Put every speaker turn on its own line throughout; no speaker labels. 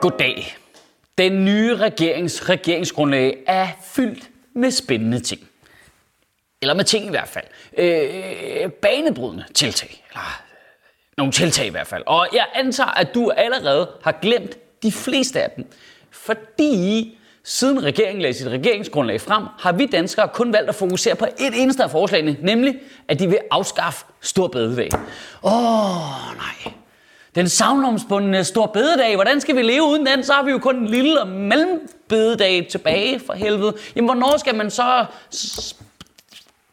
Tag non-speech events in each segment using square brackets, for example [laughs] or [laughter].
Goddag. Den nye regerings regeringsgrundlag er fyldt med spændende ting. Eller med ting i hvert fald. Øh, banebrydende tiltag. Eller øh, nogle tiltag i hvert fald. Og jeg antager, at du allerede har glemt de fleste af dem. Fordi siden regeringen lagde sit regeringsgrundlag frem, har vi danskere kun valgt at fokusere på et eneste af forslagene, nemlig at de vil afskaffe stor bededag. Åh, nej. Den savnomsbundne stor bededag, hvordan skal vi leve uden den? Så har vi jo kun en lille og mellembededag tilbage for helvede. Jamen, hvornår skal man så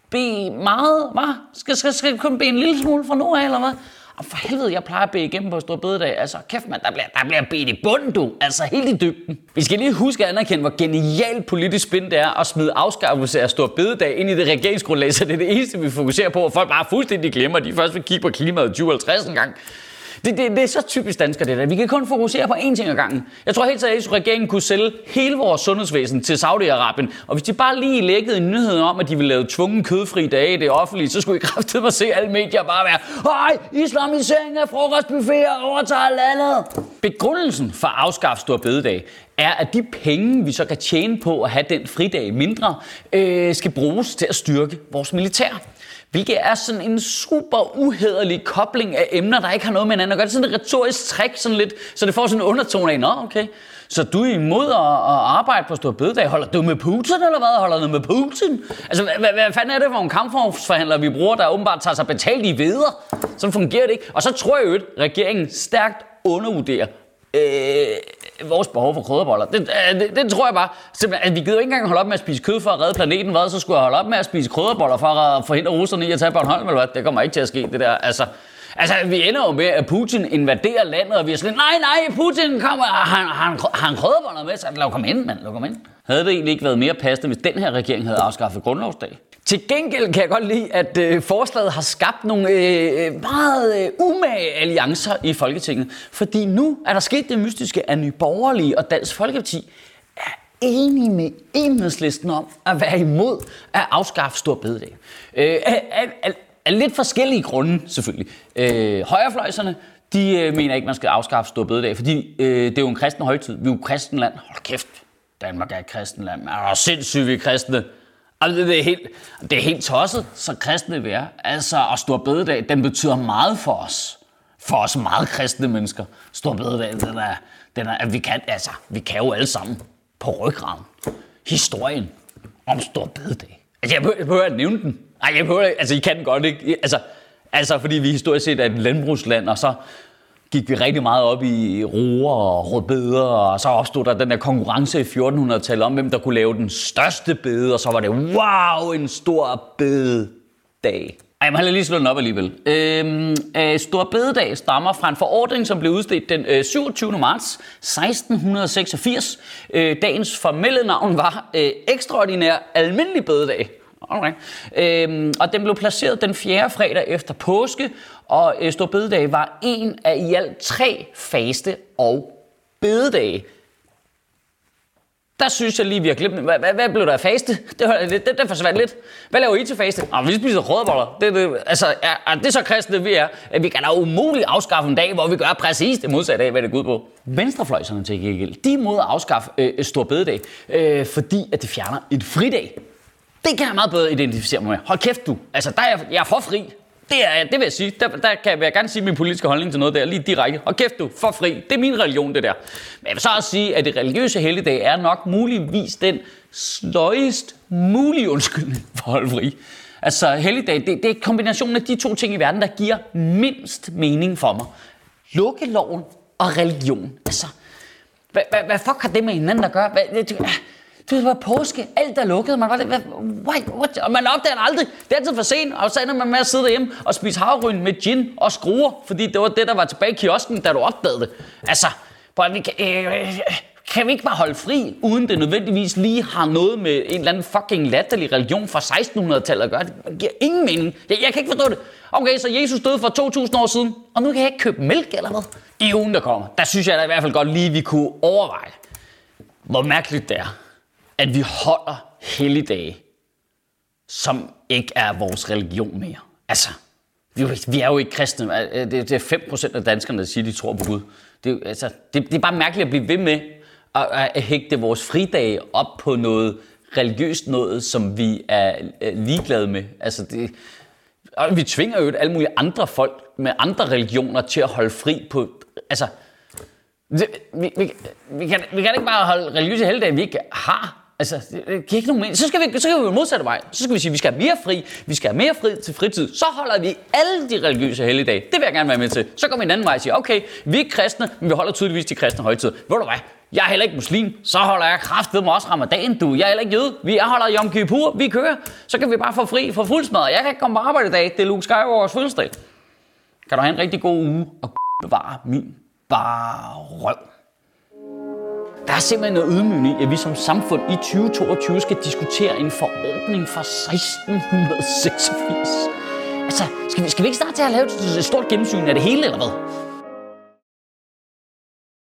bede meget, hvad? Skal, skal, skal kun bede en lille smule fra nu af, eller hvad? Og for helvede, jeg plejer at bede igennem på stor bededag. Altså, kæft mand, der bliver, der bliver bedt i bunden, du. Altså, helt i dybden. Vi skal lige huske at anerkende, hvor genialt politisk spin det er at smide afskaffelse af stor bededag ind i det regeringsgrundlag, så det er det eneste, vi fokuserer på, og folk bare fuldstændig glemmer, at de først vil kigge på klimaet 2050 en gang. Det, det, det er så typisk dansker, det der. Vi kan kun fokusere på én ting ad gangen. Jeg tror helt seriøst, at regeringen kunne sælge hele vores sundhedsvæsen til Saudi-Arabien. Og hvis de bare lige lækkede en nyhed om, at de ville lave tvungen kødfri dage i det offentlige, så skulle I [laughs] kraftedeme se alle medier bare være Hej, islamisering af frokostbuffeter overtager landet. Begrundelsen for at afskaffe stor bededag er, at de penge, vi så kan tjene på at have den fridag mindre, øh, skal bruges til at styrke vores militær. Hvilket er sådan en super uhederlig kobling af emner, der ikke har noget med hinanden at gøre. Det er sådan et retorisk trick, sådan lidt, så det får sådan en undertone af, nå okay, så du er imod at, at arbejde på stor bededag. Holder du med Putin, eller hvad? Holder du med Putin? Altså, hvad, hvad, hvad fanden er det for en kampforhandlere, vi bruger, der åbenbart tager sig betalt i veder? Sådan fungerer det ikke. Og så tror jeg jo, at regeringen stærkt undervurderer øh, vores behov for krydderboller. Det, øh, det, det tror jeg bare. Simpelthen, at vi gider jo ikke engang holde op med at spise kød for at redde planeten. Hvad? Så skulle jeg holde op med at spise krydderboller for at forhindre russerne i at tage Bornholm, eller hvad? Det kommer ikke til at ske, det der. Altså, altså vi ender jo med, at Putin invaderer landet, og vi er sådan, nej, nej, Putin kommer, han, han, han krydderboller med, så lad ham ind, mand, lad ham ind. Havde det egentlig ikke været mere passende, hvis den her regering havde afskaffet grundlovsdag? Til gengæld kan jeg godt lide, at øh, forslaget har skabt nogle øh, øh, meget øh, umage alliancer i Folketinget. Fordi nu er der sket det mystiske, at Nye Borgerlige og Dansk Folkeparti er enige med enhedslisten om at være imod at afskaffe stor bededag. Øh, af, af, af, lidt forskellige grunde, selvfølgelig. Øh, højrefløjserne, de øh, mener ikke, man skal afskaffe stor bededag, fordi øh, det er jo en kristen højtid. Vi er jo kristenland. Hold kæft, Danmark er et kristenland. Man er sindssygt, vi er kristne. Altså, det er helt, det er helt tosset, så kristne vi er. Altså, og Stor Bededag, den betyder meget for os. For os meget kristne mennesker. Stor Bededag, den er, den er, at vi kan, altså, vi kan jo alle sammen på ryggraden. Historien om Stor Bededag. Altså, jeg behøver, jeg behøver at nævne den. Nej, jeg behøver, altså, I kan den godt, ikke? Altså, altså, fordi vi historisk set er et landbrugsland, og så gik vi rigtig meget op i roer og rødbeder, og så opstod der den der konkurrence i 1400-tallet om, hvem der kunne lave den største bede, og så var det, wow, en stor bededag. Ej, jeg må lige slå den op alligevel. Øhm, øh, Stor Bededag stammer fra en forordning, som blev udstedt den øh, 27. marts 1686. Øh, dagens formelle navn var øh, Ekstraordinær Almindelig Bededag. Alright. Øhm, og den blev placeret den fjerde fredag efter påske, og øh, Stor Bededag var en af i alt tre faste og bededage. Der synes jeg lige, vi har glemt, hvad, hvad, hvad blev der af faste? Det, var, det, det, det forsvandt lidt. Hvad laver I til faste? Ah, vi spiser rødboller. Det, det, altså, er, er det så kristne, vi er? At vi kan da umuligt afskaffe en dag, hvor vi gør præcis det modsatte af, hvad det går ud på. Venstrefløjserne til gengæld, de er mod at afskaffe øh, Stor Bededag, øh, fordi at det fjerner en fridag. Det kan jeg meget bedre identificere mig med. Hold kæft du. Altså, der er jeg, jeg er for fri. Det, er, det vil jeg sige. Der, der kan jeg gerne sige min politiske holdning til noget der, lige direkte. Og kæft du, for fri. Det er min religion, det der. Men jeg vil så også sige, at det religiøse helligdag er nok muligvis den sløjest mulige undskyldning for at holde fri. Altså, helligdag, det, det er kombinationen af de to ting i verden, der giver mindst mening for mig. Lukkeloven og religion. Altså, hvad, hvad, hvad fuck har det med hinanden at gøre? Hvad, det, det var påske, alt er lukket. Man var det, hvad, what, what? Og man opdager aldrig. Det er altid for sent, og så ender man med at sidde derhjemme og spise havryn med gin og skruer, fordi det var det, der var tilbage i kiosken, da du opdagede det. Altså, prøv, vi kan, øh, kan vi ikke bare holde fri, uden det nødvendigvis lige har noget med en eller anden fucking latterlig religion fra 1600-tallet at gøre? Det giver ingen mening. Jeg, jeg kan ikke forstå det. Okay, så Jesus døde for 2000 år siden, og nu kan jeg ikke købe mælk eller hvad? I ugen, der kommer, der synes jeg da i hvert fald godt lige, vi kunne overveje, hvor mærkeligt det er, at vi holder helligdage, som ikke er vores religion mere. Altså, vi er jo, vi er jo ikke kristne. Det, er 5% af danskerne, der siger, de tror på Gud. Det, altså, det, det er bare mærkeligt at blive ved med at, at hægte vores fridage op på noget religiøst noget, som vi er ligeglade med. Altså, det, og vi tvinger jo alle mulige andre folk med andre religioner til at holde fri på... Altså, det, vi, vi, vi, kan, vi kan ikke bare holde religiøse helgedage, vi ikke har. Altså, det, giver ikke nogen mening. Så skal vi, så skal vi jo modsatte vej. Så skal vi sige, at vi skal have mere fri. Vi skal have mere fri til fritid. Så holder vi alle de religiøse helligdage. Det vil jeg gerne være med til. Så går vi en anden vej og siger, okay, vi er kristne, men vi holder tydeligvis de kristne højtider. Ved du hvad? Jeg er heller ikke muslim, så holder jeg kraft ved mig også ramadan, du. Jeg er heller ikke jøde. Vi er holder Yom Kippur, vi kører. Så kan vi bare få fri for fuldsmad. Jeg kan ikke komme på arbejde i dag. Det er Luke Skywalkers fødselsdag. Kan du have en rigtig god uge og bevare min bare røv. Der er simpelthen noget ydmygende i, at vi som samfund i 2022 skal diskutere en forordning fra 1686. Altså, skal vi, skal vi ikke snart til at lave et stort gennemsyn af det hele, eller hvad?